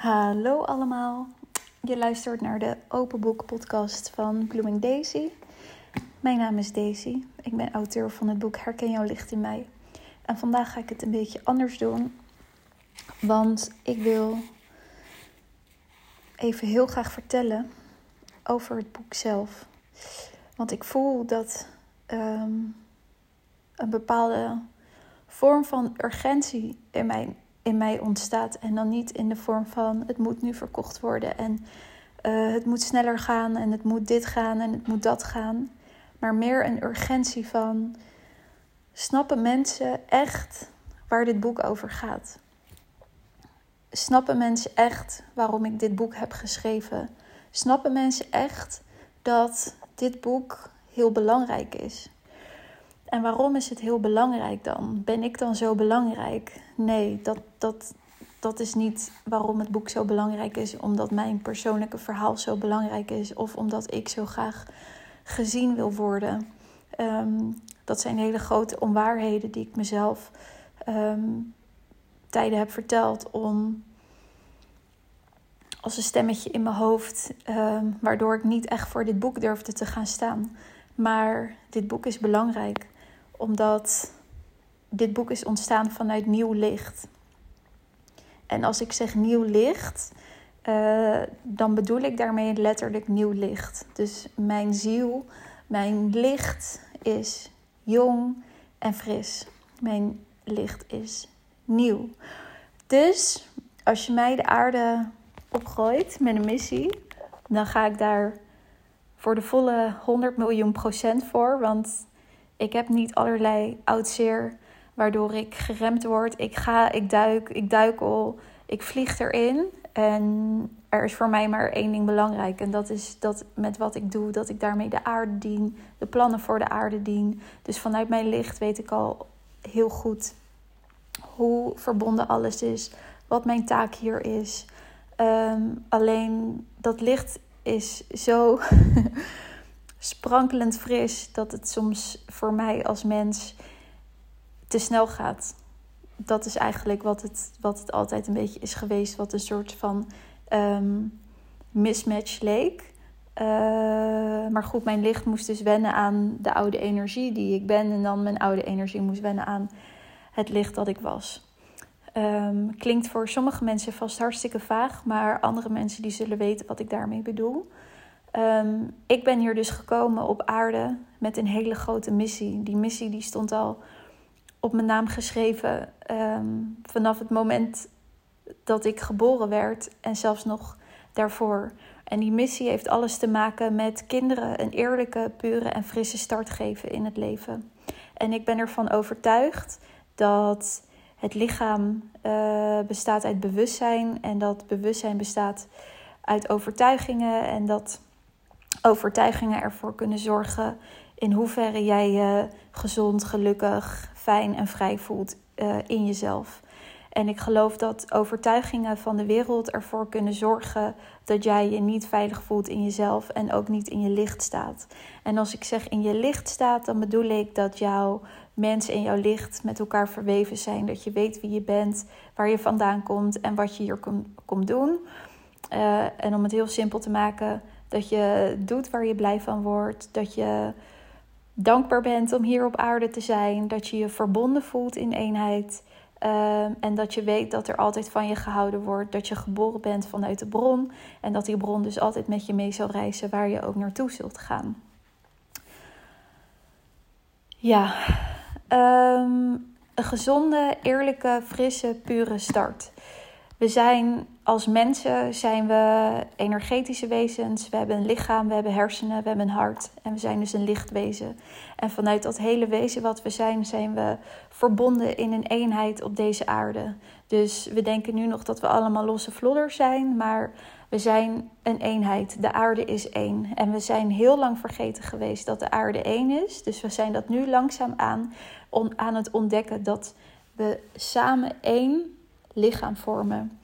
Hallo allemaal. Je luistert naar de Open Boek podcast van Blooming Daisy. Mijn naam is Daisy. Ik ben auteur van het boek Herken jouw licht in mij. En vandaag ga ik het een beetje anders doen. Want ik wil even heel graag vertellen over het boek zelf. Want ik voel dat ehm, een bepaalde vorm van urgentie in mij in mij ontstaat. En dan niet in de vorm van het moet nu verkocht worden en uh, het moet sneller gaan en het moet dit gaan en het moet dat gaan. Maar meer een urgentie van snappen mensen echt waar dit boek over gaat? Snappen mensen echt waarom ik dit boek heb geschreven? Snappen mensen echt dat dit boek heel belangrijk is? En waarom is het heel belangrijk dan? Ben ik dan zo belangrijk? Nee, dat, dat, dat is niet waarom het boek zo belangrijk is. Omdat mijn persoonlijke verhaal zo belangrijk is. Of omdat ik zo graag gezien wil worden. Ehm, dat zijn hele grote onwaarheden die ik mezelf um, tijden heb verteld. Om als een stemmetje in mijn hoofd. Ehm, waardoor ik niet echt voor dit boek durfde te gaan staan. Maar dit boek is belangrijk omdat dit boek is ontstaan vanuit nieuw licht. En als ik zeg nieuw licht, uh, dan bedoel ik daarmee letterlijk nieuw licht. Dus mijn ziel, mijn licht is jong en fris. Mijn licht is nieuw. Dus als je mij de aarde opgooit met een missie, dan ga ik daar voor de volle 100 miljoen procent voor. Want ik heb niet allerlei oud zeer waardoor ik geremd word. Ik ga, ik duik, ik duikel, ik vlieg erin. En er is voor mij maar één ding belangrijk. En dat is dat met wat ik doe, dat ik daarmee de aarde dien, de plannen voor de aarde dien. Dus vanuit mijn licht weet ik al heel goed hoe verbonden alles is, wat mijn taak hier is. Ehm, alleen dat licht is zo sprankelend fris dat het soms voor mij als mens te snel gaat. Dat is eigenlijk wat het, wat het altijd een beetje is geweest, wat een soort van um, mismatch leek. Uh, maar goed, mijn licht moest dus wennen aan de oude energie die ik ben. En dan mijn oude energie moest wennen aan het licht dat ik was. Um, klinkt voor sommige mensen vast hartstikke vaag, maar andere mensen die zullen weten wat ik daarmee bedoel. Um, ik ben hier dus gekomen op aarde met een hele grote missie. Die missie die stond al op mijn naam geschreven um, vanaf het moment dat ik geboren werd en zelfs nog daarvoor. En die missie heeft alles te maken met kinderen een eerlijke, pure en frisse start geven in het leven. En ik ben ervan overtuigd dat het lichaam uh, bestaat uit bewustzijn en dat bewustzijn bestaat uit overtuigingen en dat overtuigingen ervoor kunnen zorgen in hoeverre jij je gezond, gelukkig, fijn en vrij voelt uh, in jezelf. En ik geloof dat overtuigingen van de wereld ervoor kunnen zorgen dat jij je niet veilig voelt in jezelf en ook niet in je licht staat. En als ik zeg in je licht staat, dan bedoel ik dat jouw mens en jouw licht met elkaar verweven zijn. Dat je weet wie je bent, waar je vandaan komt en wat je hier komt doen. Uh, en om het heel simpel te maken, dat je doet waar je blij van wordt. Dat je dankbaar bent om hier op aarde te zijn. Dat je je verbonden voelt in eenheid. Ehm, en dat je weet dat er altijd van je gehouden wordt. Dat je geboren bent vanuit de bron. En dat die bron dus altijd met je mee zal reizen waar je ook naartoe zult gaan. Ja, ehm, een gezonde, eerlijke, frisse, pure start. We zijn als mensen zijn we energetische wezens. We hebben een lichaam, we hebben hersenen, we hebben een hart. En we zijn dus een lichtwezen. En vanuit dat hele wezen wat we zijn, zijn we verbonden in een eenheid op deze aarde. Dus we denken nu nog dat we allemaal losse vlodders zijn, maar we zijn een eenheid. De aarde is één. En we zijn heel lang vergeten geweest dat de aarde één is. Dus we zijn dat nu langzaam aan, aan het ontdekken dat we samen één lichaam vormen.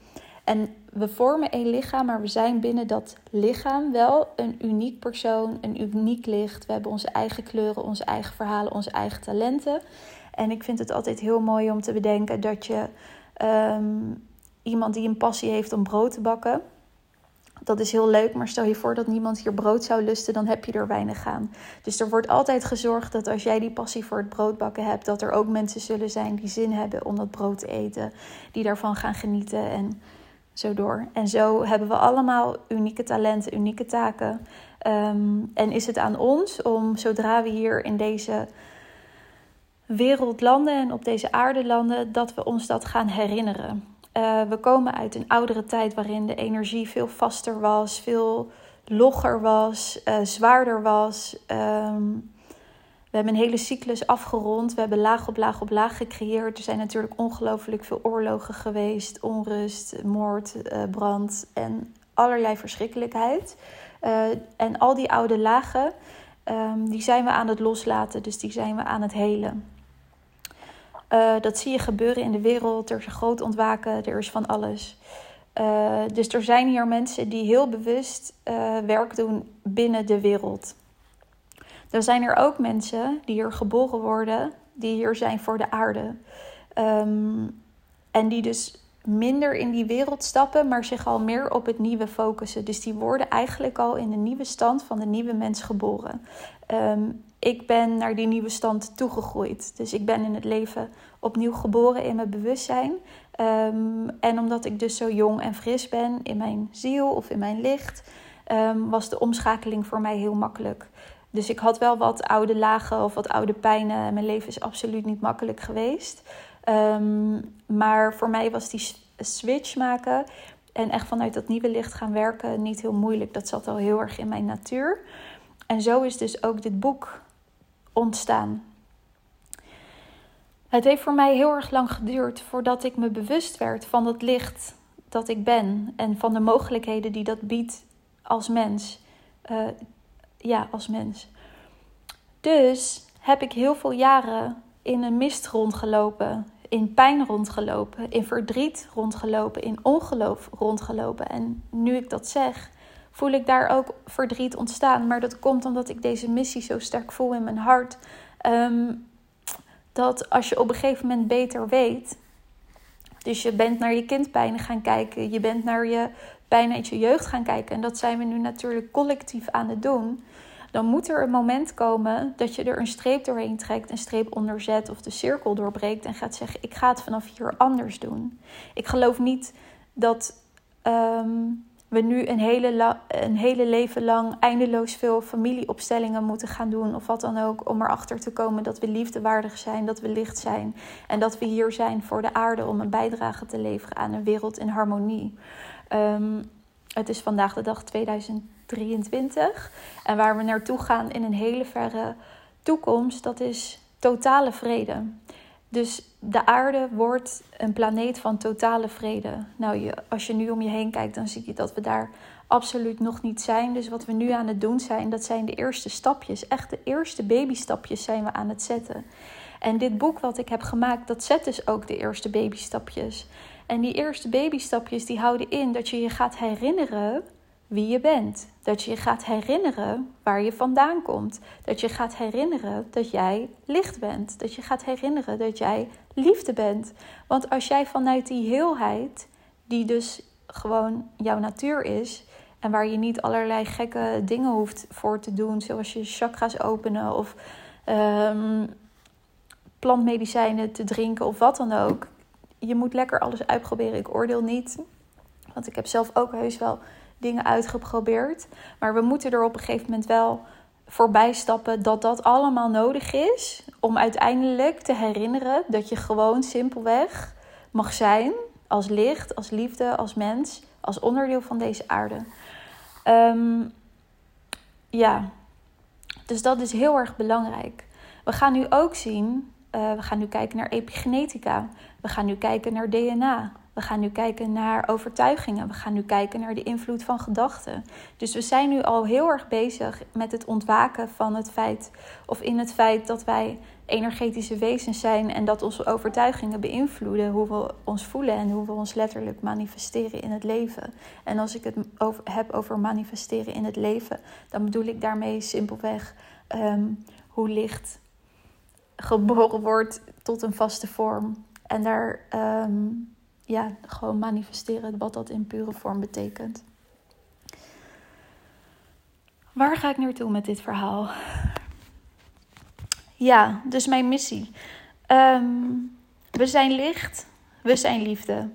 En we vormen één lichaam, maar we zijn binnen dat lichaam wel een uniek persoon, een uniek licht. We hebben onze eigen kleuren, onze eigen verhalen, onze eigen talenten. En ik vind het altijd heel mooi om te bedenken dat je um, iemand die een passie heeft om brood te bakken. Dat is heel leuk, maar stel je voor dat niemand hier brood zou lusten, dan heb je er weinig aan. Dus er wordt altijd gezorgd dat als jij die passie voor het broodbakken hebt, dat er ook mensen zullen zijn die zin hebben om dat brood te eten, die daarvan gaan genieten en zo door. En zo hebben we allemaal unieke talenten, unieke taken. Ehm, en is het aan ons om zodra we hier in deze wereld landen en op deze aarde landen, dat we ons dat gaan herinneren. Uh, we komen uit een oudere tijd waarin de energie veel vaster was, veel logger was, uh, zwaarder was. Um, we hebben een hele cyclus afgerond. We hebben laag op laag op laag gecreëerd. Er zijn natuurlijk ongelooflijk veel oorlogen geweest, onrust, moord, uh, brand en allerlei verschrikkelijkheid. en al die oude lagen, um, die zijn we aan het loslaten, dus die zijn we aan het helen. Uh, dat zie je gebeuren in de wereld. Er is een groot ontwaken, er is van alles. Uh, dus er zijn hier mensen die heel bewust uh, werk doen binnen de wereld. Er zijn er ook mensen die hier geboren worden, die hier zijn voor de aarde. Um, en die dus minder in die wereld stappen, maar zich al meer op het nieuwe focussen. Dus die worden eigenlijk al in de nieuwe stand van de nieuwe mens geboren. Um, ik ben naar die nieuwe stand toegegroeid. Dus ik ben in het leven opnieuw geboren in mijn bewustzijn. Um, en omdat ik dus zo jong en fris ben in mijn ziel of in mijn licht, um, was de omschakeling voor mij heel makkelijk. Dus ik had wel wat oude lagen of wat oude pijnen. Mijn leven is absoluut niet makkelijk geweest. Um, maar voor mij was die switch maken en echt vanuit dat nieuwe licht gaan werken niet heel moeilijk. Dat zat al heel erg in mijn natuur. En zo is dus ook dit boek ontstaan. Het heeft voor mij heel erg lang geduurd voordat ik me bewust werd van het licht dat ik ben en van de mogelijkheden die dat biedt als mens. Uh, ja, als mens. Dus heb ik heel veel jaren in een mist rondgelopen, in pijn rondgelopen, in verdriet rondgelopen, in ongeloof rondgelopen. En nu ik dat zeg, voel ik daar ook verdriet ontstaan. Maar dat komt omdat ik deze missie zo sterk voel in mijn hart. Um, dat als je op een gegeven moment beter weet. Dus je bent naar je kindpijn gaan kijken. Je bent naar je pijn uit je jeugd gaan kijken. En dat zijn we nu natuurlijk collectief aan het doen. Dan moet er een moment komen dat je er een streep doorheen trekt, een streep onderzet of de cirkel doorbreekt en gaat zeggen: Ik ga het vanaf hier anders doen. Ik geloof niet dat um, we nu een hele, een hele leven lang eindeloos veel familieopstellingen moeten gaan doen. Of wat dan ook. Om erachter te komen dat we liefdewaardig zijn, dat we licht zijn. En dat we hier zijn voor de aarde om een bijdrage te leveren aan een wereld in harmonie. Um, het is vandaag de dag 2023. En waar we naartoe gaan in een hele verre toekomst, dat is totale vrede. Dus de aarde wordt een planeet van totale vrede. Nou, als je nu om je heen kijkt, dan zie je dat we daar absoluut nog niet zijn. Dus wat we nu aan het doen zijn, dat zijn de eerste stapjes. Echt de eerste babystapjes zijn we aan het zetten. En dit boek wat ik heb gemaakt, dat zet dus ook de eerste babystapjes. En die eerste babystapjes die houden in dat je je gaat herinneren wie je bent. Dat je je gaat herinneren waar je vandaan komt. Dat je gaat herinneren dat jij licht bent. Dat je gaat herinneren dat jij liefde bent. Want als jij vanuit die heelheid, die dus gewoon jouw natuur is. En waar je niet allerlei gekke dingen hoeft voor te doen, zoals je chakra's openen of um, plantmedicijnen te drinken of wat dan ook. Je moet lekker alles uitproberen. Ik oordeel niet, want ik heb zelf ook heus wel dingen uitgeprobeerd. Maar we moeten er op een gegeven moment wel voorbij stappen dat dat allemaal nodig is. Om uiteindelijk te herinneren dat je gewoon simpelweg mag zijn als licht, als liefde, als mens, als onderdeel van deze aarde. Um, ja, dus dat is heel erg belangrijk. We gaan nu ook zien, uh, we gaan nu kijken naar epigenetica, we gaan nu kijken naar DNA, we gaan nu kijken naar overtuigingen. We gaan nu kijken naar de invloed van gedachten. Dus we zijn nu al heel erg bezig met het ontwaken van het feit, of in het feit dat wij energetische wezens zijn en dat onze overtuigingen beïnvloeden hoe we ons voelen en hoe we ons letterlijk manifesteren in het leven. En als ik het over, heb over manifesteren in het leven, dan bedoel ik daarmee simpelweg um, hoe licht geboren wordt tot een vaste vorm. En daar um, ja, gewoon manifesteren wat dat in pure vorm betekent. Waar ga ik naartoe met dit verhaal? Ja, dus mijn missie. Ehm, we zijn licht, we zijn liefde.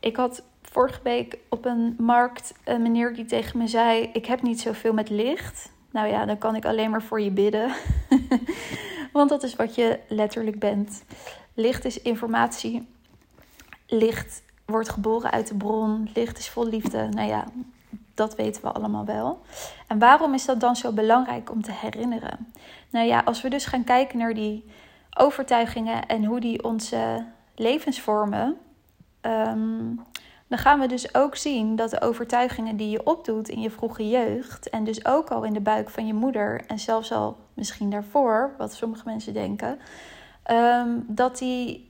Ik had vorige week op een markt een meneer die tegen me zei: Ik heb niet zoveel met licht. Nou ja, dan kan ik alleen maar voor je bidden. Want dat is wat je letterlijk bent. Licht is informatie. Licht wordt geboren uit de bron. Licht is vol liefde. Nou ja, dat weten we allemaal wel. En waarom is dat dan zo belangrijk om te herinneren? Nou ja, als we dus gaan kijken naar die overtuigingen en hoe die onze levens vormen, ehm, dan gaan we dus ook zien dat de overtuigingen die je opdoet in je vroege jeugd, en dus ook al in de buik van je moeder, en zelfs al misschien daarvoor, wat sommige mensen denken, ehm, dat die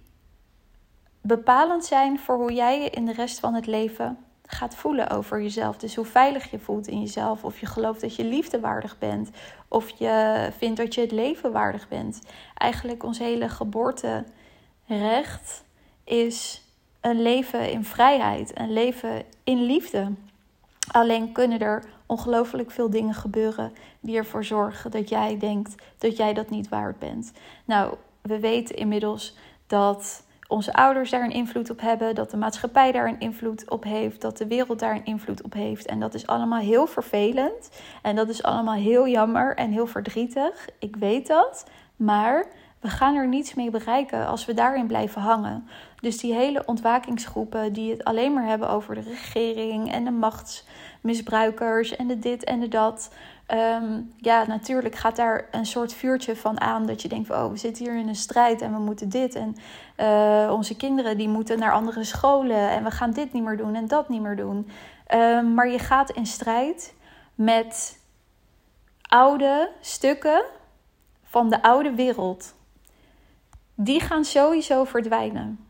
bepalend zijn voor hoe jij je in de rest van het leven gaat voelen over jezelf. Dus hoe veilig je voelt in jezelf. Of je gelooft dat je liefdewaardig bent. Of je vindt dat je het leven waardig bent. Eigenlijk ons hele geboorterecht is een leven in vrijheid. Een leven in liefde. Alleen kunnen er ongelooflijk veel dingen gebeuren die ervoor zorgen dat jij denkt dat jij dat niet waard bent. Nou, we weten inmiddels dat onze ouders daar een invloed op hebben, dat de maatschappij daar een invloed op heeft, dat de wereld daar een invloed op heeft. En dat is allemaal heel vervelend en dat is allemaal heel jammer en heel verdrietig. Ik weet dat, maar we gaan er niets mee bereiken als we daarin blijven hangen. Dus die hele ontwakingsgroepen die het alleen maar hebben over de regering en de machtsmisbruikers en de dit en de dat. Ehm, ja, natuurlijk gaat daar een soort vuurtje van aan. Dat je denkt oh, we zitten hier in een strijd en we moeten dit. En uh, onze kinderen die moeten naar andere scholen. En we gaan dit niet meer doen en dat niet meer doen. Um, maar je gaat in strijd met oude stukken van de oude wereld. Die gaan sowieso verdwijnen.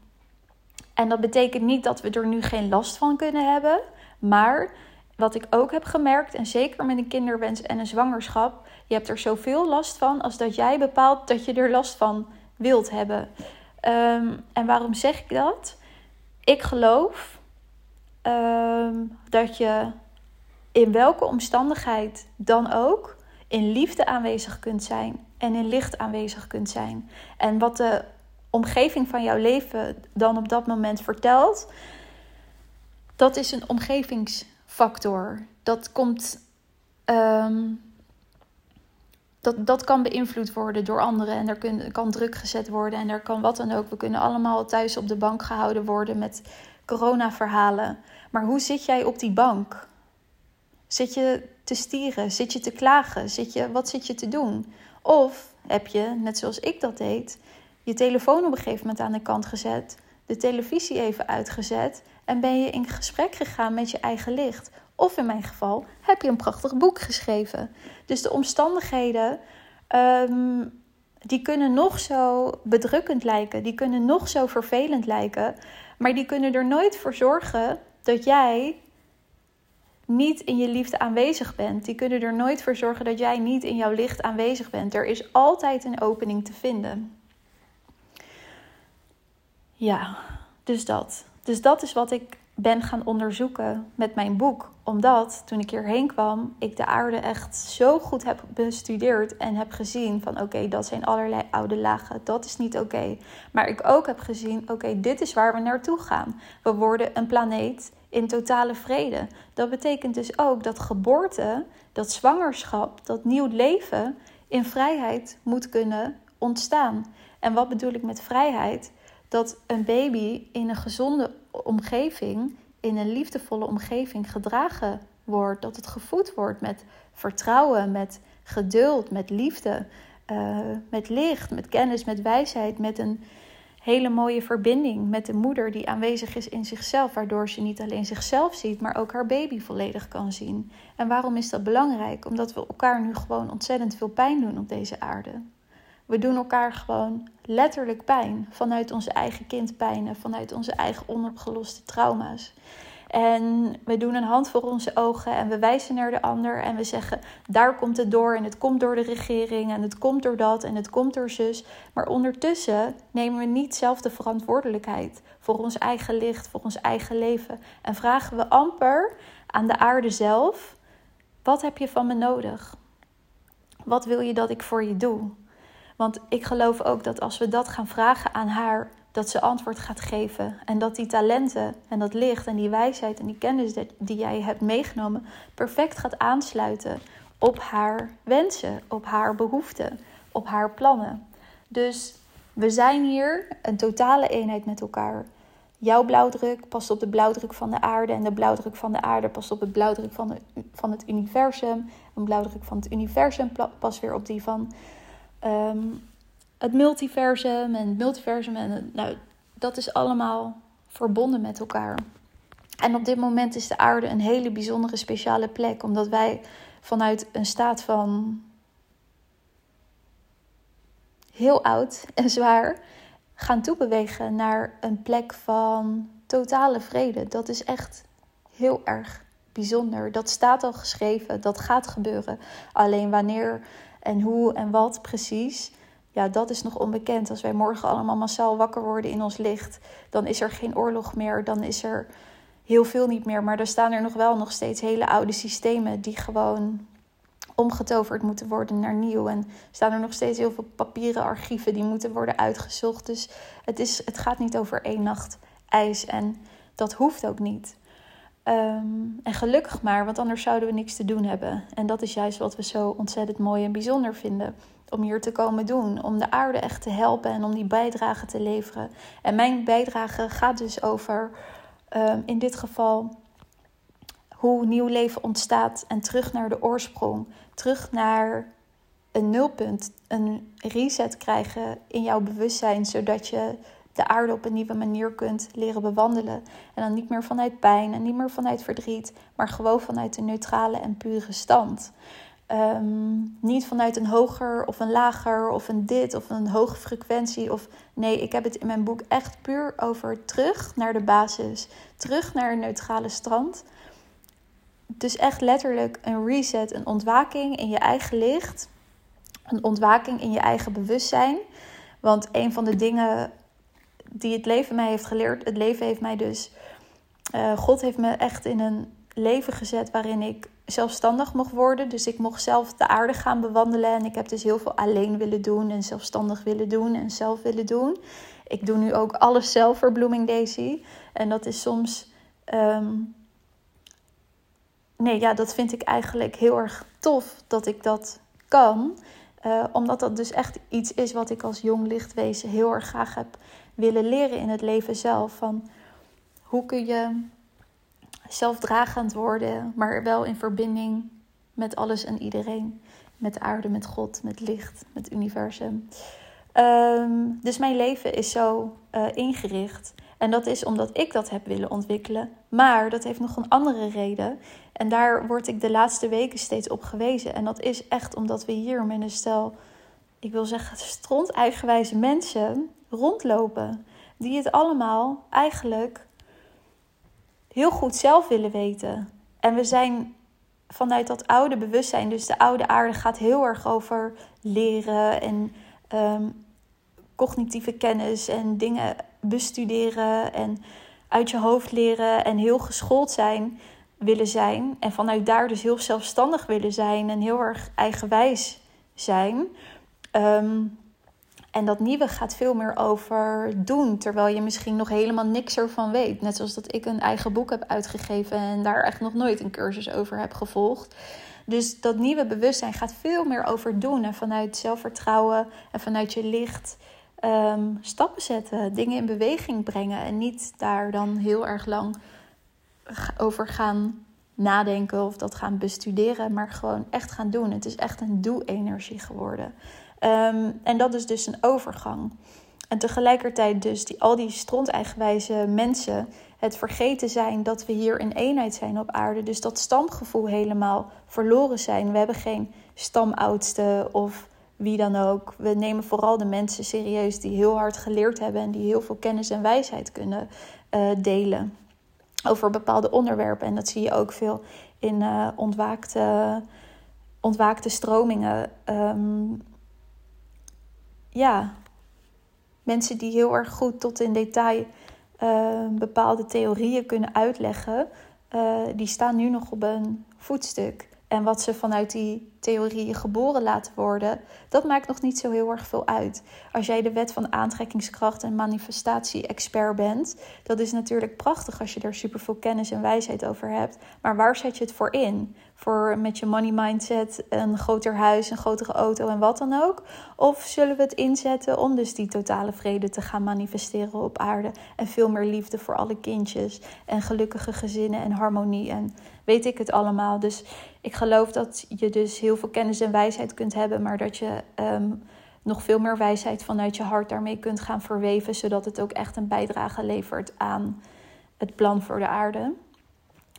En dat betekent niet dat we er nu geen last van kunnen hebben. Maar wat ik ook heb gemerkt, en zeker met een kinderwens en een zwangerschap, je hebt er zoveel last van als dat jij bepaalt dat je er last van wilt hebben. Ehm, en waarom zeg ik dat? Ik geloof ehm, dat je in welke omstandigheid dan ook in liefde aanwezig kunt zijn en in licht aanwezig kunt zijn. En wat de omgeving van jouw leven dan op dat moment vertelt, dat is een omgevingsfactor. Dat komt. Ehm, dat, dat kan beïnvloed worden door anderen en er kan druk gezet worden en er kan wat dan ook. We kunnen allemaal thuis op de bank gehouden worden met corona-verhalen. Maar hoe zit jij op die bank? Zit je te stieren? Zit je te klagen? Zit je, wat zit je te doen? Of heb je, net zoals ik dat deed, je telefoon op een gegeven moment aan de kant gezet, de televisie even uitgezet en ben je in gesprek gegaan met je eigen licht. Of in mijn geval heb je een prachtig boek geschreven. Dus de omstandigheden, ehm, die kunnen nog zo bedrukkend lijken, die kunnen nog zo vervelend lijken, maar die kunnen er nooit voor zorgen dat jij niet in je liefde aanwezig bent. Die kunnen er nooit voor zorgen dat jij niet in jouw licht aanwezig bent. Er is altijd een opening te vinden. Ja, dus dat. Dus dat is wat ik ben gaan onderzoeken met mijn boek. Omdat toen ik hierheen kwam, ik de aarde echt zo goed heb bestudeerd en heb gezien van oké, dat zijn allerlei oude lagen, dat is niet oké. Maar ik ook heb gezien, oké, dit is waar we naartoe gaan. We worden een planeet in totale vrede. Dat betekent dus ook dat geboorte, dat zwangerschap, dat nieuw leven in vrijheid moet kunnen ontstaan. En wat bedoel ik met vrijheid? Dat een baby in een gezonde omgeving, in een liefdevolle omgeving gedragen wordt. Dat het gevoed wordt met vertrouwen, met geduld, met liefde, uh, met licht, met kennis, met wijsheid, met een hele mooie verbinding met de moeder die aanwezig is in zichzelf, waardoor ze niet alleen zichzelf ziet, maar ook haar baby volledig kan zien. En waarom is dat belangrijk? Omdat we elkaar nu gewoon ontzettend veel pijn doen op deze aarde. We doen elkaar gewoon letterlijk pijn vanuit onze eigen kindpijnen, vanuit onze eigen onopgeloste trauma's. En we doen een hand voor onze ogen en we wijzen naar de ander en we zeggen: daar komt het door en het komt door de regering en het komt door dat en het komt door zus. Maar ondertussen nemen we niet zelf de verantwoordelijkheid voor ons eigen licht, voor ons eigen leven. En vragen we amper aan de aarde zelf: wat heb je van me nodig? Wat wil je dat ik voor je doe? Want ik geloof ook dat als we dat gaan vragen aan haar, dat ze antwoord gaat geven. En dat die talenten en dat licht en die wijsheid en die kennis die jij hebt meegenomen, perfect gaat aansluiten op haar wensen, op haar behoeften, op haar plannen. Dus we zijn hier een totale eenheid met elkaar. Jouw blauwdruk past op de blauwdruk van de aarde. En de blauwdruk van de aarde past op de blauwdruk van, van het universum. Een blauwdruk van het universum past weer op die van ehm, het multiversum. En het multiversum. En nou, dat is allemaal verbonden met elkaar. En op dit moment is de aarde een hele bijzondere, speciale plek. Omdat wij vanuit een staat van heel oud en zwaar gaan toebewegen naar een plek van totale vrede. Dat is echt heel erg bijzonder. Dat staat al geschreven, dat gaat gebeuren. Alleen wanneer en hoe en wat precies, ja, dat is nog onbekend. Als wij morgen allemaal massaal wakker worden in ons licht, dan is er geen oorlog meer, dan is er heel veel niet meer. Maar er staan er nog wel nog steeds hele oude systemen die gewoon omgetoverd moeten worden naar nieuw. En staan er nog steeds heel veel papieren archieven die moeten worden uitgezocht. Dus het, is, het gaat niet over één nacht ijs. En dat hoeft ook niet. Ehm, en gelukkig maar, want anders zouden we niks te doen hebben. En dat is juist wat we zo ontzettend mooi en bijzonder vinden. Om hier te komen doen. Om de aarde echt te helpen en om die bijdrage te leveren. En mijn bijdrage gaat dus over, ehm, in dit geval, hoe nieuw leven ontstaat en terug naar de oorsprong terug naar een nulpunt, een reset krijgen in jouw bewustzijn, zodat je de aarde op een nieuwe manier kunt leren bewandelen. En dan niet meer vanuit pijn en niet meer vanuit verdriet, maar gewoon vanuit een neutrale en pure stand. Ehm, niet vanuit een hoger of een lager of een dit of een hoge frequentie. Of nee, ik heb het in mijn boek echt puur over terug naar de basis, terug naar een neutrale stand dus echt letterlijk een reset, een ontwaking in je eigen licht. Een ontwaking in je eigen bewustzijn. Want een van de dingen die het leven mij heeft geleerd, het leven heeft mij dus. Uh, God heeft me echt in een leven gezet waarin ik zelfstandig mocht worden. Dus ik mocht zelf de aarde gaan bewandelen. En ik heb dus heel veel alleen willen doen en zelfstandig willen doen en zelf willen doen. Ik doe nu ook alles zelf voor Blooming Daisy. En dat is soms ehm, nee, ja, dat vind ik eigenlijk heel erg tof dat ik dat kan. Uh, omdat dat dus echt iets is wat ik als jong lichtwezen heel erg graag heb willen leren in het leven zelf. Van hoe kun je zelfdragend worden, maar wel in verbinding met alles en iedereen. Met de aarde, met God, met licht, met het universum. Um, dus mijn leven is zo uh, ingericht. En dat is omdat ik dat heb willen ontwikkelen. Maar dat heeft nog een andere reden. En daar word ik de laatste weken steeds op gewezen. En dat is echt omdat we hier met een stel, ik wil zeggen, stront eigenwijze mensen rondlopen. Die het allemaal eigenlijk heel goed zelf willen weten. En we zijn vanuit dat oude bewustzijn, dus de oude aarde gaat heel erg over leren en um, cognitieve kennis en dingen bestuderen en uit je hoofd leren en heel geschoold zijn willen zijn. En vanuit daar dus heel zelfstandig willen zijn en heel erg eigenwijs zijn. Ehm, en dat nieuwe gaat veel meer over doen, terwijl je misschien nog helemaal niks ervan weet. Net zoals dat ik een eigen boek heb uitgegeven en daar echt nog nooit een cursus over heb gevolgd. Dus dat nieuwe bewustzijn gaat veel meer over doen en vanuit zelfvertrouwen en vanuit je licht Ehm, stappen zetten, dingen in beweging brengen en niet daar dan heel erg lang over gaan nadenken of dat gaan bestuderen, maar gewoon echt gaan doen. Het is echt een doe-energie geworden. Ehm, en dat is dus een overgang. En tegelijkertijd dus die, al die stront-eigenwijze mensen het vergeten zijn dat we hier in eenheid zijn op aarde. Dus dat stamgevoel helemaal verloren zijn. We hebben geen stamoudste of wie dan ook. We nemen vooral de mensen serieus die heel hard geleerd hebben en die heel veel kennis en wijsheid kunnen uh, delen. over bepaalde onderwerpen. En dat zie je ook veel in uh, ontwaakte, ontwaakte stromingen. Ehm, ja, mensen die heel erg goed tot in detail uh, bepaalde theorieën kunnen uitleggen, uh, die staan nu nog op een voetstuk. En wat ze vanuit die theorieën geboren laten worden, dat maakt nog niet zo heel erg veel uit. Als jij de wet van aantrekkingskracht en manifestatie-expert bent, dat is natuurlijk prachtig als je daar superveel kennis en wijsheid over hebt. Maar waar zet je het voor in? Voor met je money mindset, een groter huis, een grotere auto en wat dan ook? Of zullen we het inzetten om dus die totale vrede te gaan manifesteren op aarde en veel meer liefde voor alle kindjes en gelukkige gezinnen en harmonie en weet ik het allemaal. Dus ik geloof dat je dus heel veel kennis en wijsheid kunt hebben, maar dat je ehm, nog veel meer wijsheid vanuit je hart daarmee kunt gaan verweven, zodat het ook echt een bijdrage levert aan het plan voor de aarde.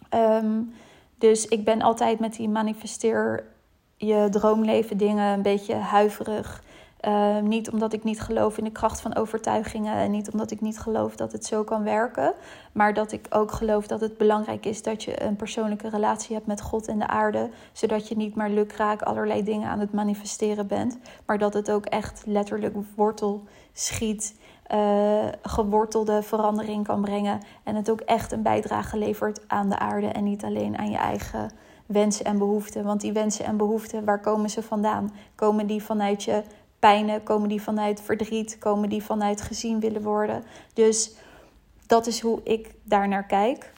Ehm, dus ik ben altijd met die manifesteer je droomleven dingen een beetje huiverig. Ehm, niet omdat ik niet geloof in de kracht van overtuigingen en niet omdat ik niet geloof dat het zo kan werken, maar dat ik ook geloof dat het belangrijk is dat je een persoonlijke relatie hebt met God en de aarde, zodat je niet maar lukraak allerlei dingen aan het manifesteren bent, maar dat het ook echt letterlijk wortel schiet, uh, gewortelde verandering kan brengen en het ook echt een bijdrage levert aan de aarde en niet alleen aan je eigen wensen en behoeften. Want die wensen en behoeften, waar komen ze vandaan? Komen die vanuit je pijnen? Komen die vanuit verdriet? Komen die vanuit gezien willen worden? Dus dat is hoe ik daar naar kijk.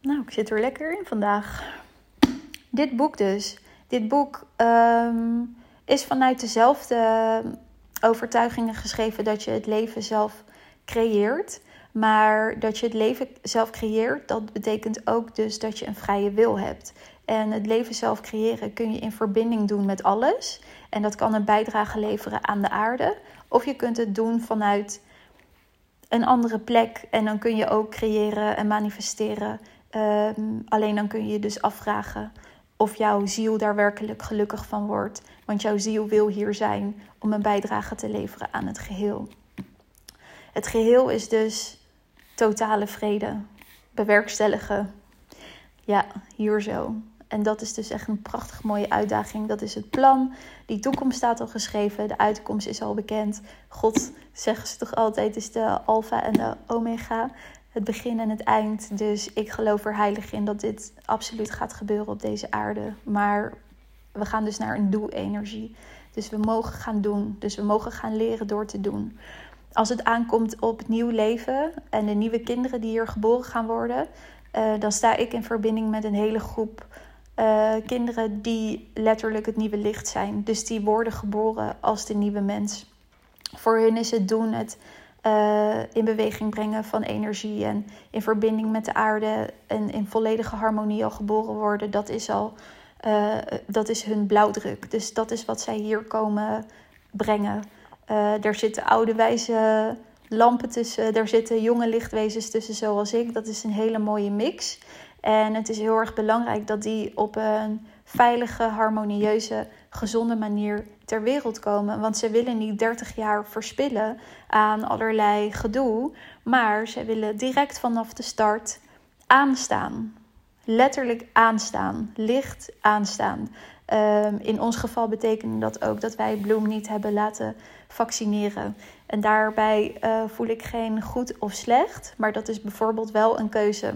Nou, ik zit er lekker in vandaag. Dit boek dus. Dit boek ehm, is vanuit dezelfde overtuigingen geschreven dat je het leven zelf creëert. Maar dat je het leven zelf creëert, dat betekent ook dus dat je een vrije wil hebt. En het leven zelf creëren kun je in verbinding doen met alles. En dat kan een bijdrage leveren aan de aarde. Of je kunt het doen vanuit een andere plek. En dan kun je ook creëren en manifesteren. Ehm, alleen dan kun je je dus afvragen of jouw ziel daar werkelijk gelukkig van wordt. Want jouw ziel wil hier zijn om een bijdrage te leveren aan het geheel. Het geheel is dus totale vrede. Bewerkstelligen. Ja, hier zo. En dat is dus echt een prachtig mooie uitdaging. Dat is het plan. Die toekomst staat al geschreven. De uitkomst is al bekend. God, zeggen ze toch altijd, is de alfa en de omega. Het begin en het eind. Dus ik geloof er heilig in dat dit absoluut gaat gebeuren op deze aarde. Maar we gaan dus naar een doe-energie. Dus we mogen gaan doen. Dus we mogen gaan leren door te doen. Als het aankomt op nieuw leven en de nieuwe kinderen die hier geboren gaan worden, uh, dan sta ik in verbinding met een hele groep uh, kinderen die letterlijk het nieuwe licht zijn. Dus die worden geboren als de nieuwe mens. Voor hun is het doen het uh, in beweging brengen van energie en in verbinding met de aarde en in volledige harmonie al geboren worden. Dat is al uh, dat is hun blauwdruk. Dus dat is wat zij hier komen brengen. Er zitten oude wijze lampen tussen, er zitten jonge lichtwezens tussen zoals ik. Dat is een hele mooie mix. En het is heel erg belangrijk dat die op een veilige, harmonieuze, gezonde manier ter wereld komen. Want ze willen niet 30 jaar verspillen aan allerlei gedoe, maar ze willen direct vanaf de start aanstaan. Letterlijk aanstaan, licht aanstaan. Um, in ons geval betekende dat ook dat wij Bloem niet hebben laten vaccineren. En daarbij uh, voel ik geen goed of slecht, maar dat is bijvoorbeeld wel een keuze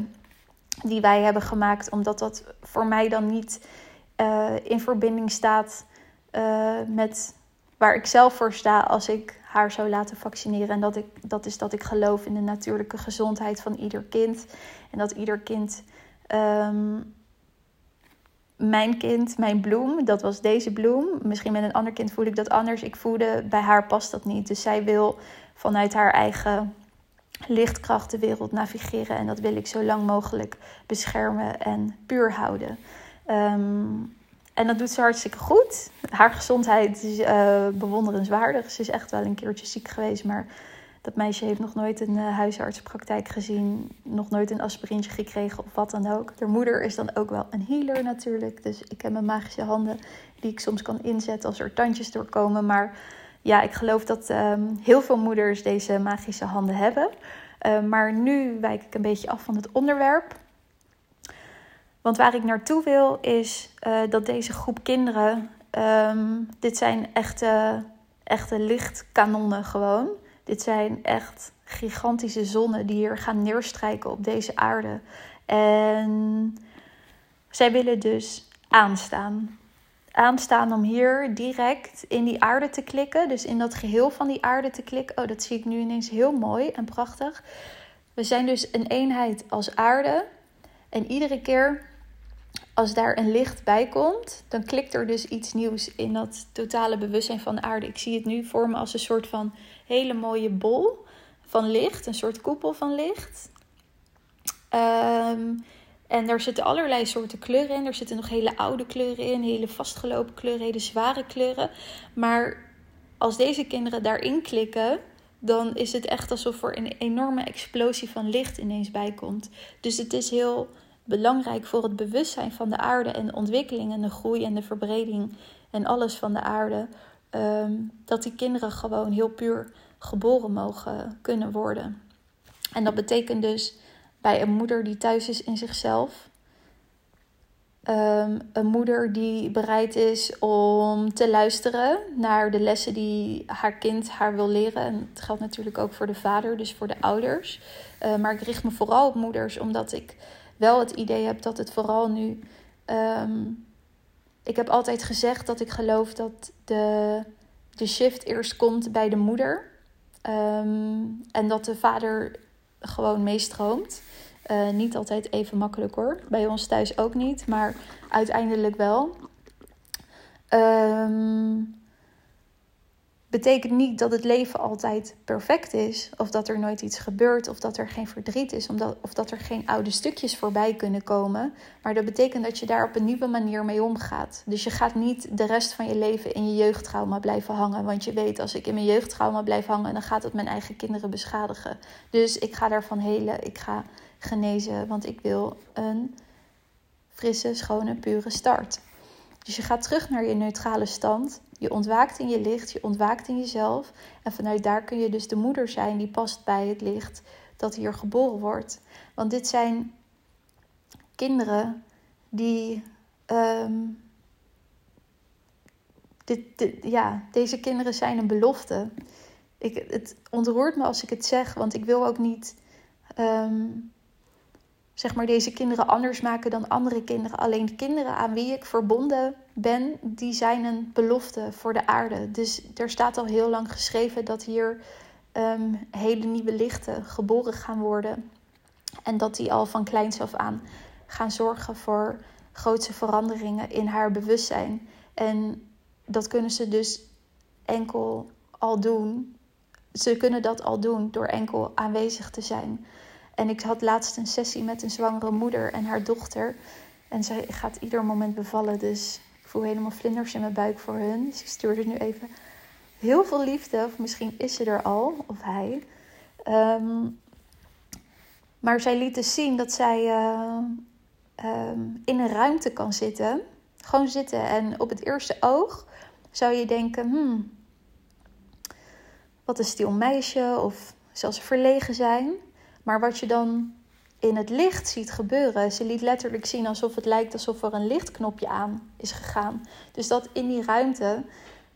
die wij hebben gemaakt, omdat dat voor mij dan niet uh, in verbinding staat uh, met waar ik zelf voor sta als ik haar zou laten vaccineren. En dat, ik, dat is dat ik geloof in de natuurlijke gezondheid van ieder kind. En dat ieder kind, um, mijn kind, mijn bloem, dat was deze bloem. Misschien met een ander kind voel ik dat anders. Ik voelde, bij haar past dat niet. Dus zij wil vanuit haar eigen lichtkracht de wereld navigeren. En dat wil ik zo lang mogelijk beschermen en puur houden. Um, en dat doet ze hartstikke goed. Haar gezondheid is uh, bewonderenswaardig. Ze is echt wel een keertje ziek geweest, maar dat meisje heeft nog nooit een uh, huisartsenpraktijk gezien, nog nooit een aspirintje gekregen of wat dan ook. Haar moeder is dan ook wel een healer natuurlijk. Dus ik heb mijn magische handen die ik soms kan inzetten als er tandjes doorkomen. Maar ja, ik geloof dat ehm, heel veel moeders deze magische handen hebben. Uh, maar nu wijk ik een beetje af van het onderwerp. Want waar ik naartoe wil is uh, dat deze groep kinderen, um, dit zijn echte, echte lichtkanonnen gewoon. Dit zijn echt gigantische zonnen die hier gaan neerstrijken op deze aarde. En zij willen dus aanstaan. Aanstaan om hier direct in die aarde te klikken. Dus in dat geheel van die aarde te klikken. Oh, dat zie ik nu ineens heel mooi en prachtig. We zijn dus een eenheid als aarde. En iedere keer als daar een licht bij komt, dan klikt er dus iets nieuws in dat totale bewustzijn van de aarde. Ik zie het nu voor me als een soort van hele mooie bol van licht, een soort koepel van licht. Um, en daar zitten allerlei soorten kleuren in. Er zitten nog hele oude kleuren in, hele vastgelopen kleuren, hele zware kleuren. Maar als deze kinderen daarin klikken, dan is het echt alsof er een enorme explosie van licht ineens bij komt. Dus het is heel belangrijk voor het bewustzijn van de aarde en de ontwikkeling en de groei en de verbreding en alles van de aarde. Ehm, dat die kinderen gewoon heel puur geboren mogen kunnen worden. En dat betekent dus bij een moeder die thuis is in zichzelf. Ehm, een moeder die bereid is om te luisteren naar de lessen die haar kind haar wil leren. En het geldt natuurlijk ook voor de vader, dus voor de ouders. Uh, maar ik richt me vooral op moeders, omdat ik wel het idee heb dat het vooral nu. Um, ik heb altijd gezegd dat ik geloof dat de, de shift eerst komt bij de moeder. Um, en dat de vader gewoon meestroomt. Uh, niet altijd even makkelijk hoor. Bij ons thuis ook niet, maar uiteindelijk wel. Um, betekent niet dat het leven altijd perfect is. Of dat er nooit iets gebeurt. Of dat er geen verdriet is. Omdat, of dat er geen oude stukjes voorbij kunnen komen. Maar dat betekent dat je daar op een nieuwe manier mee omgaat. Dus je gaat niet de rest van je leven in je jeugdtrauma blijven hangen. Want je weet, als ik in mijn jeugdtrauma blijf hangen, dan gaat het mijn eigen kinderen beschadigen. Dus ik ga daarvan helen. Ik ga genezen. Want ik wil een frisse, schone, pure start. Dus je gaat terug naar je neutrale stand. Je ontwaakt in je licht, je ontwaakt in jezelf. En vanuit daar kun je dus de moeder zijn die past bij het licht dat hier geboren wordt. Want dit zijn kinderen die. Um, dit, ja, deze kinderen zijn een belofte. Ik, het ontroert me als ik het zeg, want ik wil ook niet. Um, zeg maar deze kinderen anders maken dan andere kinderen. Alleen de kinderen aan wie ik verbonden ben, die zijn een belofte voor de aarde. Dus er staat al heel lang geschreven dat hier um, hele nieuwe lichten geboren gaan worden. En dat die al van kleins af aan gaan zorgen voor grootse veranderingen in haar bewustzijn. En dat kunnen ze dus enkel al doen. Ze kunnen dat al doen door enkel aanwezig te zijn. En ik had laatst een sessie met een zwangere moeder en haar dochter. En zij gaat ieder moment bevallen. Dus ik voel helemaal vlinders in mijn buik voor hun. Dus ik stuurde nu even heel veel liefde. Of misschien is ze er al, of hij. Um, maar zij liet dus zien dat zij uh, um, in een ruimte kan zitten. Gewoon zitten. En op het eerste oog zou je denken: hmm, wat een stil meisje. Of zelfs verlegen zijn. Maar wat je dan in het licht ziet gebeuren, ze liet letterlijk zien alsof het lijkt alsof er een lichtknopje aan is gegaan. Dus dat in die ruimte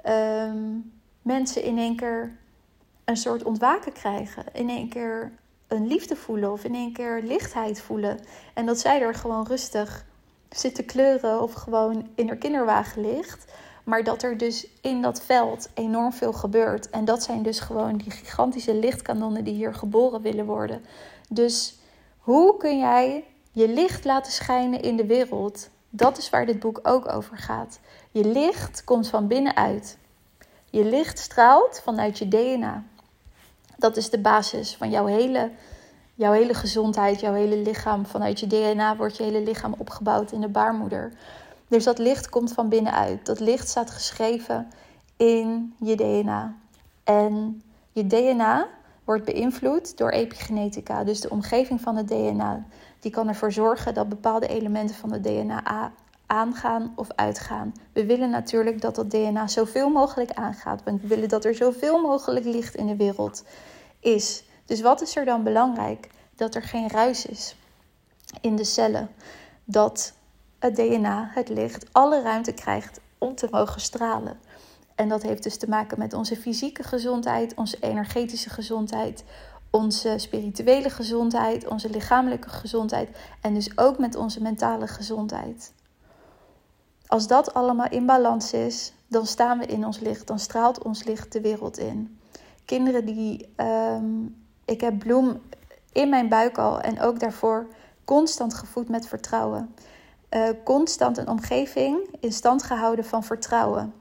um, mensen in één keer een soort ontwaken krijgen. In één keer een liefde voelen of in één keer lichtheid voelen. En dat zij er gewoon rustig zit te kleuren of gewoon in haar kinderwagen ligt. Maar dat er dus in dat veld enorm veel gebeurt. En dat zijn dus gewoon die gigantische lichtkanonnen die hier geboren willen worden. Dus hoe kun jij je licht laten schijnen in de wereld? Dat is waar dit boek ook over gaat. Je licht komt van binnenuit. Je licht straalt vanuit je DNA. Dat is de basis van jouw hele, jouw hele gezondheid, jouw hele lichaam. Vanuit je DNA wordt je hele lichaam opgebouwd in de baarmoeder. Dus dat licht komt van binnenuit. Dat licht staat geschreven in je DNA. En je DNA wordt beïnvloed door epigenetica. Dus de omgeving van het DNA. Die kan ervoor zorgen dat bepaalde elementen van het DNA aangaan of uitgaan. We willen natuurlijk dat dat DNA zoveel mogelijk aangaat, we willen dat er zoveel mogelijk licht in de wereld is. Dus wat is er dan belangrijk? Dat er geen ruis is in de cellen. Dat het DNA, het licht, alle ruimte krijgt om te mogen stralen. En dat heeft dus te maken met onze fysieke gezondheid, onze energetische gezondheid, onze spirituele gezondheid, onze lichamelijke gezondheid en dus ook met onze mentale gezondheid. Als dat allemaal in balans is, dan staan we in ons licht, dan straalt ons licht de wereld in. Kinderen die, ehm, ik heb Bloem in mijn buik al en ook daarvoor constant gevoed met vertrouwen. Uh, constant een omgeving in stand gehouden van vertrouwen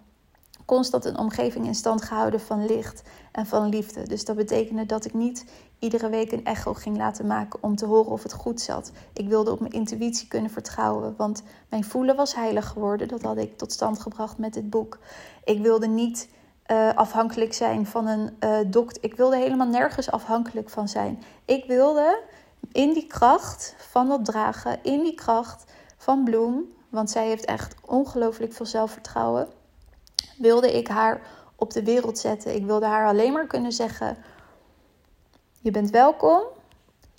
constant een omgeving in stand gehouden van licht en van liefde. Dus dat betekende dat ik niet iedere week een echo ging laten maken om te horen of het goed zat. Ik wilde op mijn intuïtie kunnen vertrouwen, want mijn voelen was heilig geworden. Dat had ik tot stand gebracht met dit boek. Ik wilde niet uh, afhankelijk zijn van een uh, dokter. Ik wilde helemaal nergens afhankelijk van zijn. Ik wilde in die kracht van dat dragen, in die kracht van Bloem, want zij heeft echt ongelooflijk veel zelfvertrouwen wilde ik haar op de wereld zetten. Ik wilde haar alleen maar kunnen zeggen: Je bent welkom,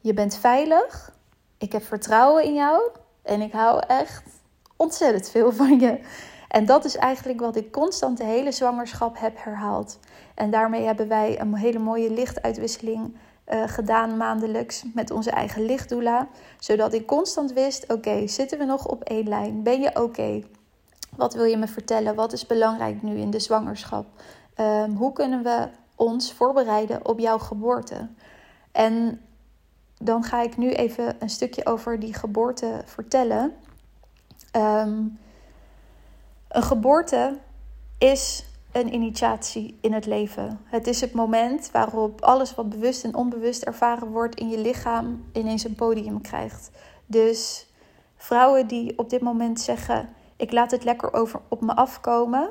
je bent veilig, ik heb vertrouwen in jou en ik hou echt ontzettend veel van je. En dat is eigenlijk wat ik constant de hele zwangerschap heb herhaald. En daarmee hebben wij een hele mooie lichtuitwisseling uh, gedaan maandelijks met onze eigen lichtdoula. Zodat ik constant wist: oké, zitten we nog op één lijn? Ben je oké? Wat wil je me vertellen? Wat is belangrijk nu in de zwangerschap? Ehm, hoe kunnen we ons voorbereiden op jouw geboorte? En dan ga ik nu even een stukje over die geboorte vertellen. Ehm, een geboorte is een initiatie in het leven. Het is het moment waarop alles wat bewust en onbewust ervaren wordt in je lichaam ineens een podium krijgt. Dus vrouwen die op dit moment zeggen: ik laat het lekker over, op me afkomen.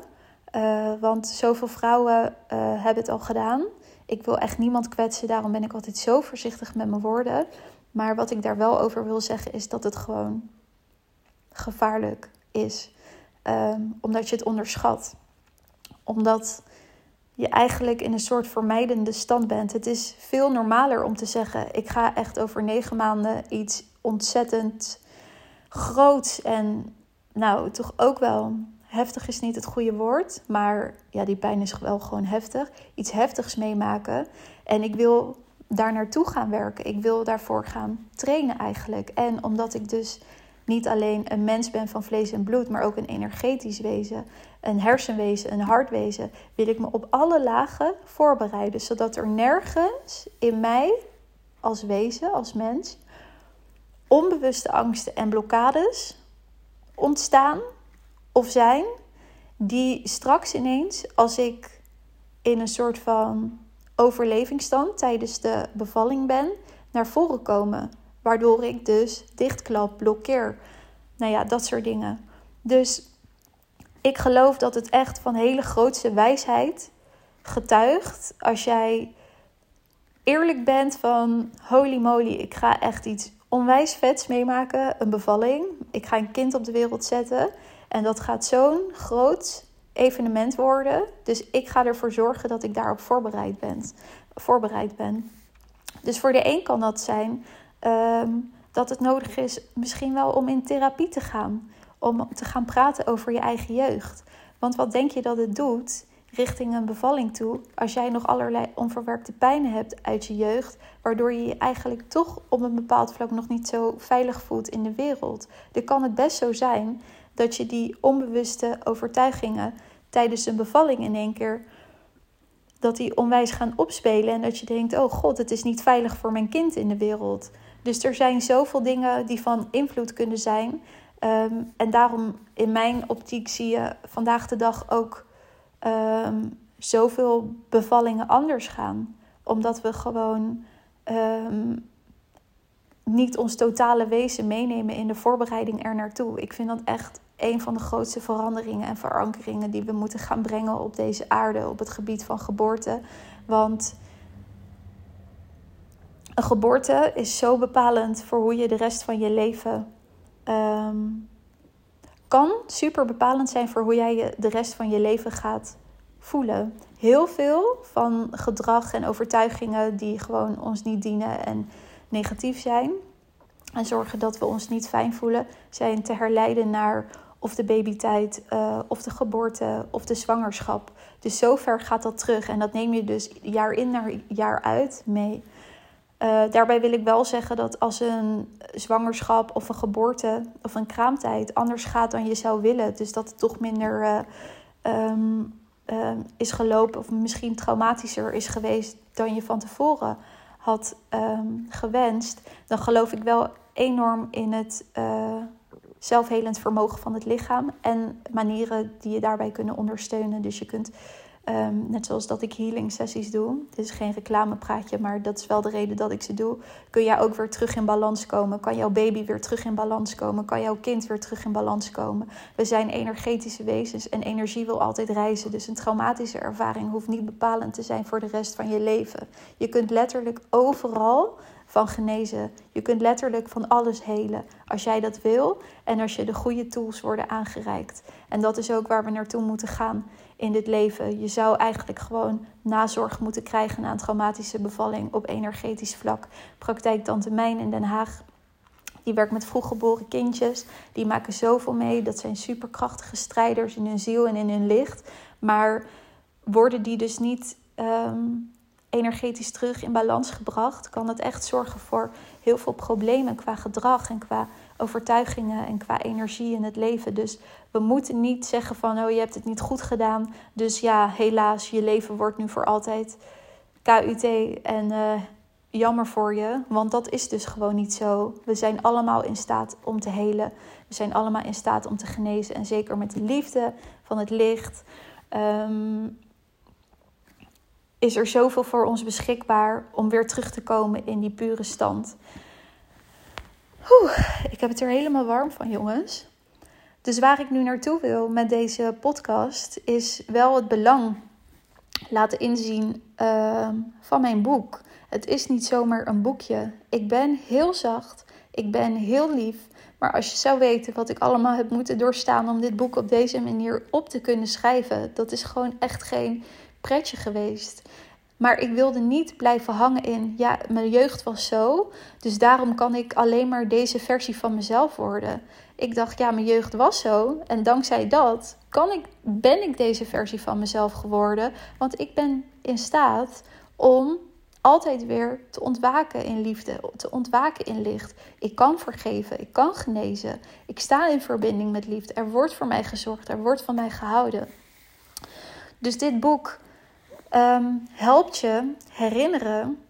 Uh, want zoveel vrouwen uh, hebben het al gedaan. Ik wil echt niemand kwetsen, daarom ben ik altijd zo voorzichtig met mijn woorden. Maar wat ik daar wel over wil zeggen is dat het gewoon gevaarlijk is. Um, omdat je het onderschat. Omdat je eigenlijk in een soort vermijdende stand bent. Het is veel normaler om te zeggen: ik ga echt over negen maanden iets ontzettend groots en nou, toch ook wel. Heftig is niet het goede woord, maar ja, die pijn is wel gewoon heftig. Iets heftigs meemaken. En ik wil daar naartoe gaan werken. Ik wil daarvoor gaan trainen eigenlijk. En omdat ik dus niet alleen een mens ben van vlees en bloed, maar ook een energetisch wezen, een hersenwezen, een hartwezen, wil ik me op alle lagen voorbereiden, zodat er nergens in mij als wezen, als mens, onbewuste angsten en blokkades ontstaan of zijn, die straks ineens, als ik in een soort van overlevingsstand tijdens de bevalling ben, naar voren komen. Waardoor ik dus dichtklap, blokkeer. Nou ja, dat soort dingen. Dus ik geloof dat het echt van hele grootste wijsheid getuigt als jij eerlijk bent van holy moly, ik ga echt iets onwijs vets meemaken, een bevalling. Ik ga een kind op de wereld zetten. En dat gaat zo'n groot evenement worden. Dus ik ga ervoor zorgen dat ik daarop voorbereid ben. Voorbereid ben. Dus voor de een kan dat zijn ehm, dat het nodig is, misschien wel om in therapie te gaan. Om te gaan praten over je eigen jeugd. Want wat denk je dat het doet? richting een bevalling toe, als jij nog allerlei onverwerkte pijnen hebt uit je jeugd, waardoor je je eigenlijk toch op een bepaald vlak nog niet zo veilig voelt in de wereld. Dan kan het best zo zijn dat je die onbewuste overtuigingen tijdens een bevalling in één keer dat die onwijs gaan opspelen en dat je denkt: "Oh god, het is niet veilig voor mijn kind in de wereld." Dus er zijn zoveel dingen die van invloed kunnen zijn. Ehm, en daarom in mijn optiek zie je vandaag de dag ook um, zoveel bevallingen anders gaan. Omdat we gewoon um, niet ons totale wezen meenemen in de voorbereiding er naartoe. Ik vind dat echt een van de grootste veranderingen en verankeringen die we moeten gaan brengen op deze aarde op het gebied van geboorte. Want een geboorte is zo bepalend voor hoe je de rest van je leven um, kan super bepalend zijn voor hoe jij je de rest van je leven gaat voelen. Heel veel van gedrag en overtuigingen die gewoon ons niet dienen en negatief zijn. En zorgen dat we ons niet fijn voelen, zijn te herleiden naar of de babytijd, uh, of de geboorte, of de zwangerschap. Dus zover gaat dat terug. En dat neem je dus jaar in naar jaar uit mee. Uh, daarbij wil ik wel zeggen dat als een zwangerschap of een geboorte of een kraamtijd anders gaat dan je zou willen, dus dat het toch minder uh, um, uh, is gelopen of misschien traumatischer is geweest dan je van tevoren had um, gewenst, dan geloof ik wel enorm in het uh, zelfhelend vermogen van het lichaam en manieren die je daarbij kunnen ondersteunen. Dus je kunt Um, net zoals dat ik healing sessies doe. Dit is geen reclamepraatje, maar dat is wel de reden dat ik ze doe. Kun jij ook weer terug in balans komen? Kan jouw baby weer terug in balans komen? Kan jouw kind weer terug in balans komen? We zijn energetische wezens en energie wil altijd reizen. Dus een traumatische ervaring hoeft niet bepalend te zijn voor de rest van je leven. Je kunt letterlijk overal van genezen. Je kunt letterlijk van alles helen als jij dat wil en als je de goede tools worden aangereikt. En dat is ook waar we naartoe moeten gaan in dit leven. Je zou eigenlijk gewoon nazorg moeten krijgen na een traumatische bevalling op energetisch vlak. Praktijk Tante Mijn in Den Haag. Die werkt met vroeggeboren kindjes. Die maken zoveel mee. Dat zijn superkrachtige strijders in hun ziel en in hun licht. Maar worden die dus niet ehm, energetisch terug in balans gebracht, kan het echt zorgen voor heel veel problemen qua gedrag en qua overtuigingen en qua energie in het leven. Dus we moeten niet zeggen van oh je hebt het niet goed gedaan. Dus ja, helaas, je leven wordt nu voor altijd KUT en uh, jammer voor je. Want dat is dus gewoon niet zo. We zijn allemaal in staat om te helen. We zijn allemaal in staat om te genezen. En zeker met de liefde van het licht. Um, is er zoveel voor ons beschikbaar om weer terug te komen in die pure stand. Oeh, ik heb het er helemaal warm van, jongens. Dus waar ik nu naartoe wil met deze podcast is wel het belang laten inzien uh, van mijn boek. Het is niet zomaar een boekje. Ik ben heel zacht, ik ben heel lief. Maar als je zou weten wat ik allemaal heb moeten doorstaan om dit boek op deze manier op te kunnen schrijven, dat is gewoon echt geen pretje geweest. Maar ik wilde niet blijven hangen in, ja, mijn jeugd was zo, dus daarom kan ik alleen maar deze versie van mezelf worden. Ik dacht, ja, mijn jeugd was zo en dankzij dat kan ik, ben ik deze versie van mezelf geworden, want ik ben in staat om altijd weer te ontwaken in liefde, te ontwaken in licht. Ik kan vergeven, ik kan genezen, ik sta in verbinding met liefde. Er wordt voor mij gezorgd, er wordt van mij gehouden. Dus dit boek um, helpt je herinneren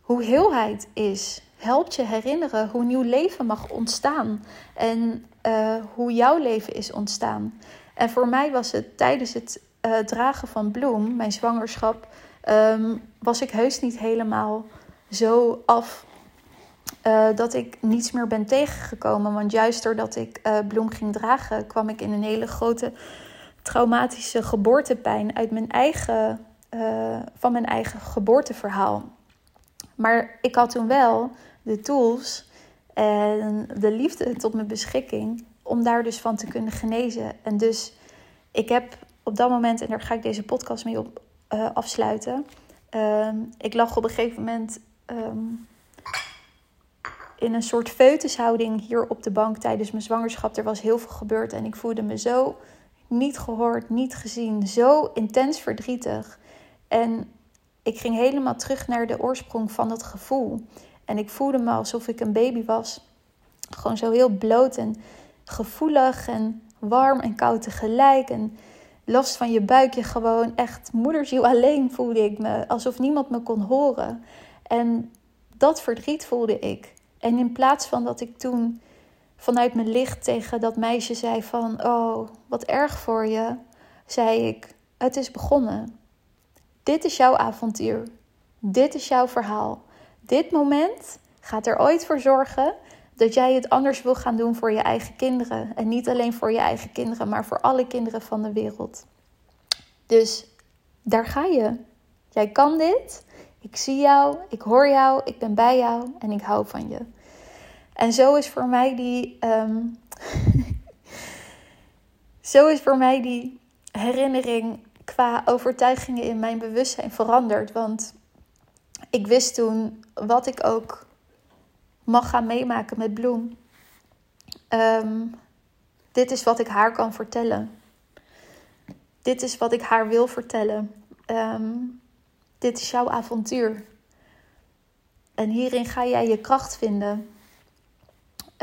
hoe heelheid is. Helpt je herinneren hoe nieuw leven mag ontstaan. En uh, hoe jouw leven is ontstaan. En voor mij was het tijdens het uh, dragen van bloem, mijn zwangerschap, um, was ik heus niet helemaal zo af uh, dat ik niets meer ben tegengekomen. Want juist doordat ik bloem ging dragen, kwam ik in een hele grote traumatische geboortepijn uit mijn eigen uh, van mijn eigen geboorteverhaal. Maar ik had toen wel de tools en de liefde tot mijn beschikking om daar dus van te kunnen genezen. En dus ik heb op dat moment, en daar ga ik deze podcast mee op uh, afsluiten. Uh, ik lag op een gegeven moment um, in een soort feutushouding hier op de bank tijdens mijn zwangerschap. Er was heel veel gebeurd en ik voelde me zo niet gehoord, niet gezien, zo intens verdrietig. En ik ging helemaal terug naar de oorsprong van dat gevoel. En ik voelde me alsof ik een baby was. Gewoon zo heel bloot en gevoelig en warm en koud tegelijk. En last van je buikje gewoon echt moederziel alleen voelde ik me. Alsof niemand me kon horen. En dat verdriet voelde ik. En in plaats van dat ik toen vanuit mijn licht tegen dat meisje zei van... Oh, wat erg voor je, zei ik... Het is begonnen. Dit is jouw avontuur. Dit is jouw verhaal. Dit moment gaat er ooit voor zorgen dat jij het anders wil gaan doen voor je eigen kinderen. En niet alleen voor je eigen kinderen, maar voor alle kinderen van de wereld. Dus daar ga je. Jij kan dit. Ik zie jou, ik hoor jou, ik ben bij jou en ik hou van je. En zo is voor mij die, um, zo is voor mij die herinnering qua overtuigingen in mijn bewustzijn veranderd. Want ik wist toen wat ik ook mag gaan meemaken met Bloem. Ehm, dit is wat ik haar kan vertellen. Dit is wat ik haar wil vertellen. Ehm, dit is jouw avontuur. En hierin ga jij je kracht vinden.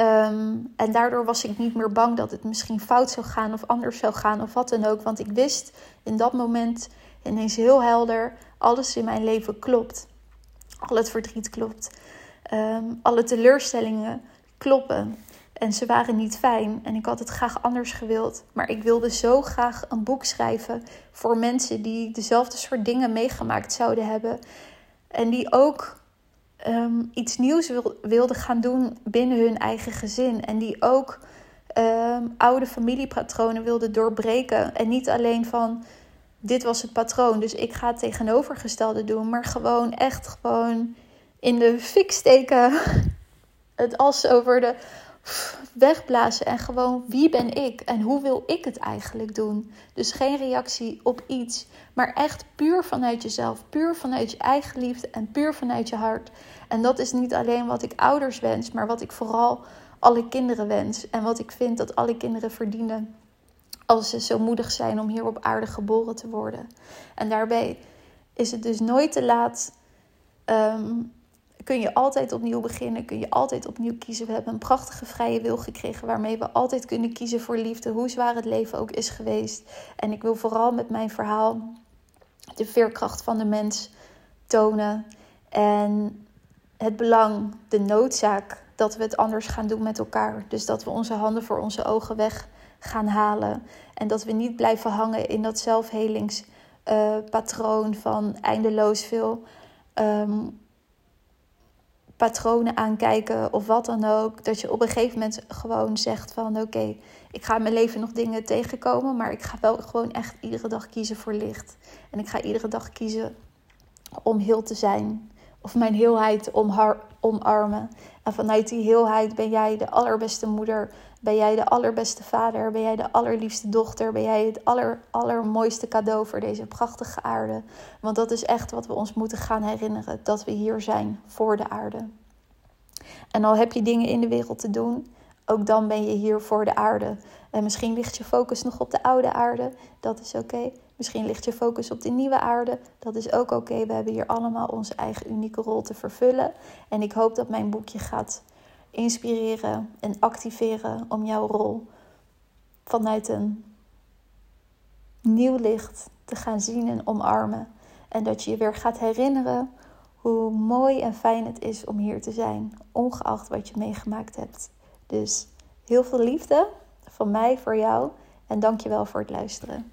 Ehm, en daardoor was ik niet meer bang dat het misschien fout zou gaan of anders zou gaan of wat dan ook. Want ik wist in dat moment ineens heel helder: alles in mijn leven klopt. Al het verdriet klopt. Um, alle teleurstellingen kloppen. En ze waren niet fijn en ik had het graag anders gewild. Maar ik wilde zo graag een boek schrijven voor mensen die dezelfde soort dingen meegemaakt zouden hebben. En die ook um, iets nieuws wil, wilden gaan doen binnen hun eigen gezin. En die ook um, oude familiepatronen wilden doorbreken. En niet alleen van dit was het patroon, dus ik ga het tegenovergestelde doen. Maar gewoon echt gewoon in de fik steken. Het as over de wegblazen en gewoon wie ben ik en hoe wil ik het eigenlijk doen. Dus geen reactie op iets, maar echt puur vanuit jezelf, puur vanuit je eigen liefde en puur vanuit je hart. En dat is niet alleen wat ik ouders wens, maar wat ik vooral alle kinderen wens en wat ik vind dat alle kinderen verdienen als ze zo moedig zijn om hier op aarde geboren te worden. En daarbij is het dus nooit te laat. Ehm, kun je altijd opnieuw beginnen, kun je altijd opnieuw kiezen. We hebben een prachtige vrije wil gekregen waarmee we altijd kunnen kiezen voor liefde, hoe zwaar het leven ook is geweest. En ik wil vooral met mijn verhaal de veerkracht van de mens tonen en het belang, de noodzaak dat we het anders gaan doen met elkaar. Dus dat we onze handen voor onze ogen weg gaan halen en dat we niet blijven hangen in dat zelfhelingspatroon uh, van eindeloos veel. Um, patronen aankijken of wat dan ook. Dat je op een gegeven moment gewoon zegt van oké, ik ga in mijn leven nog dingen tegenkomen, maar ik ga wel gewoon echt iedere dag kiezen voor licht. En ik ga iedere dag kiezen om heel te zijn. Of mijn heelheid om omarmen. En vanuit die heelheid ben jij de allerbeste moeder. Ben jij de allerbeste vader. Ben jij de allerliefste dochter. Ben jij het aller, allermooiste cadeau voor deze prachtige aarde. Want dat is echt wat we ons moeten gaan herinneren. Dat we hier zijn voor de aarde. En al heb je dingen in de wereld te doen. Ook dan ben je hier voor de aarde. En misschien ligt je focus nog op de oude aarde. Dat is oké. Misschien ligt je focus op de nieuwe aarde. Dat is ook oké. We hebben hier allemaal onze eigen unieke rol te vervullen. En ik hoop dat mijn boekje gaat inspireren en activeren om jouw rol vanuit een nieuw licht te gaan zien en omarmen. En dat je je weer gaat herinneren hoe mooi en fijn het is om hier te zijn, ongeacht wat je meegemaakt hebt. Dus heel veel liefde van mij voor jou en dankjewel voor het luisteren.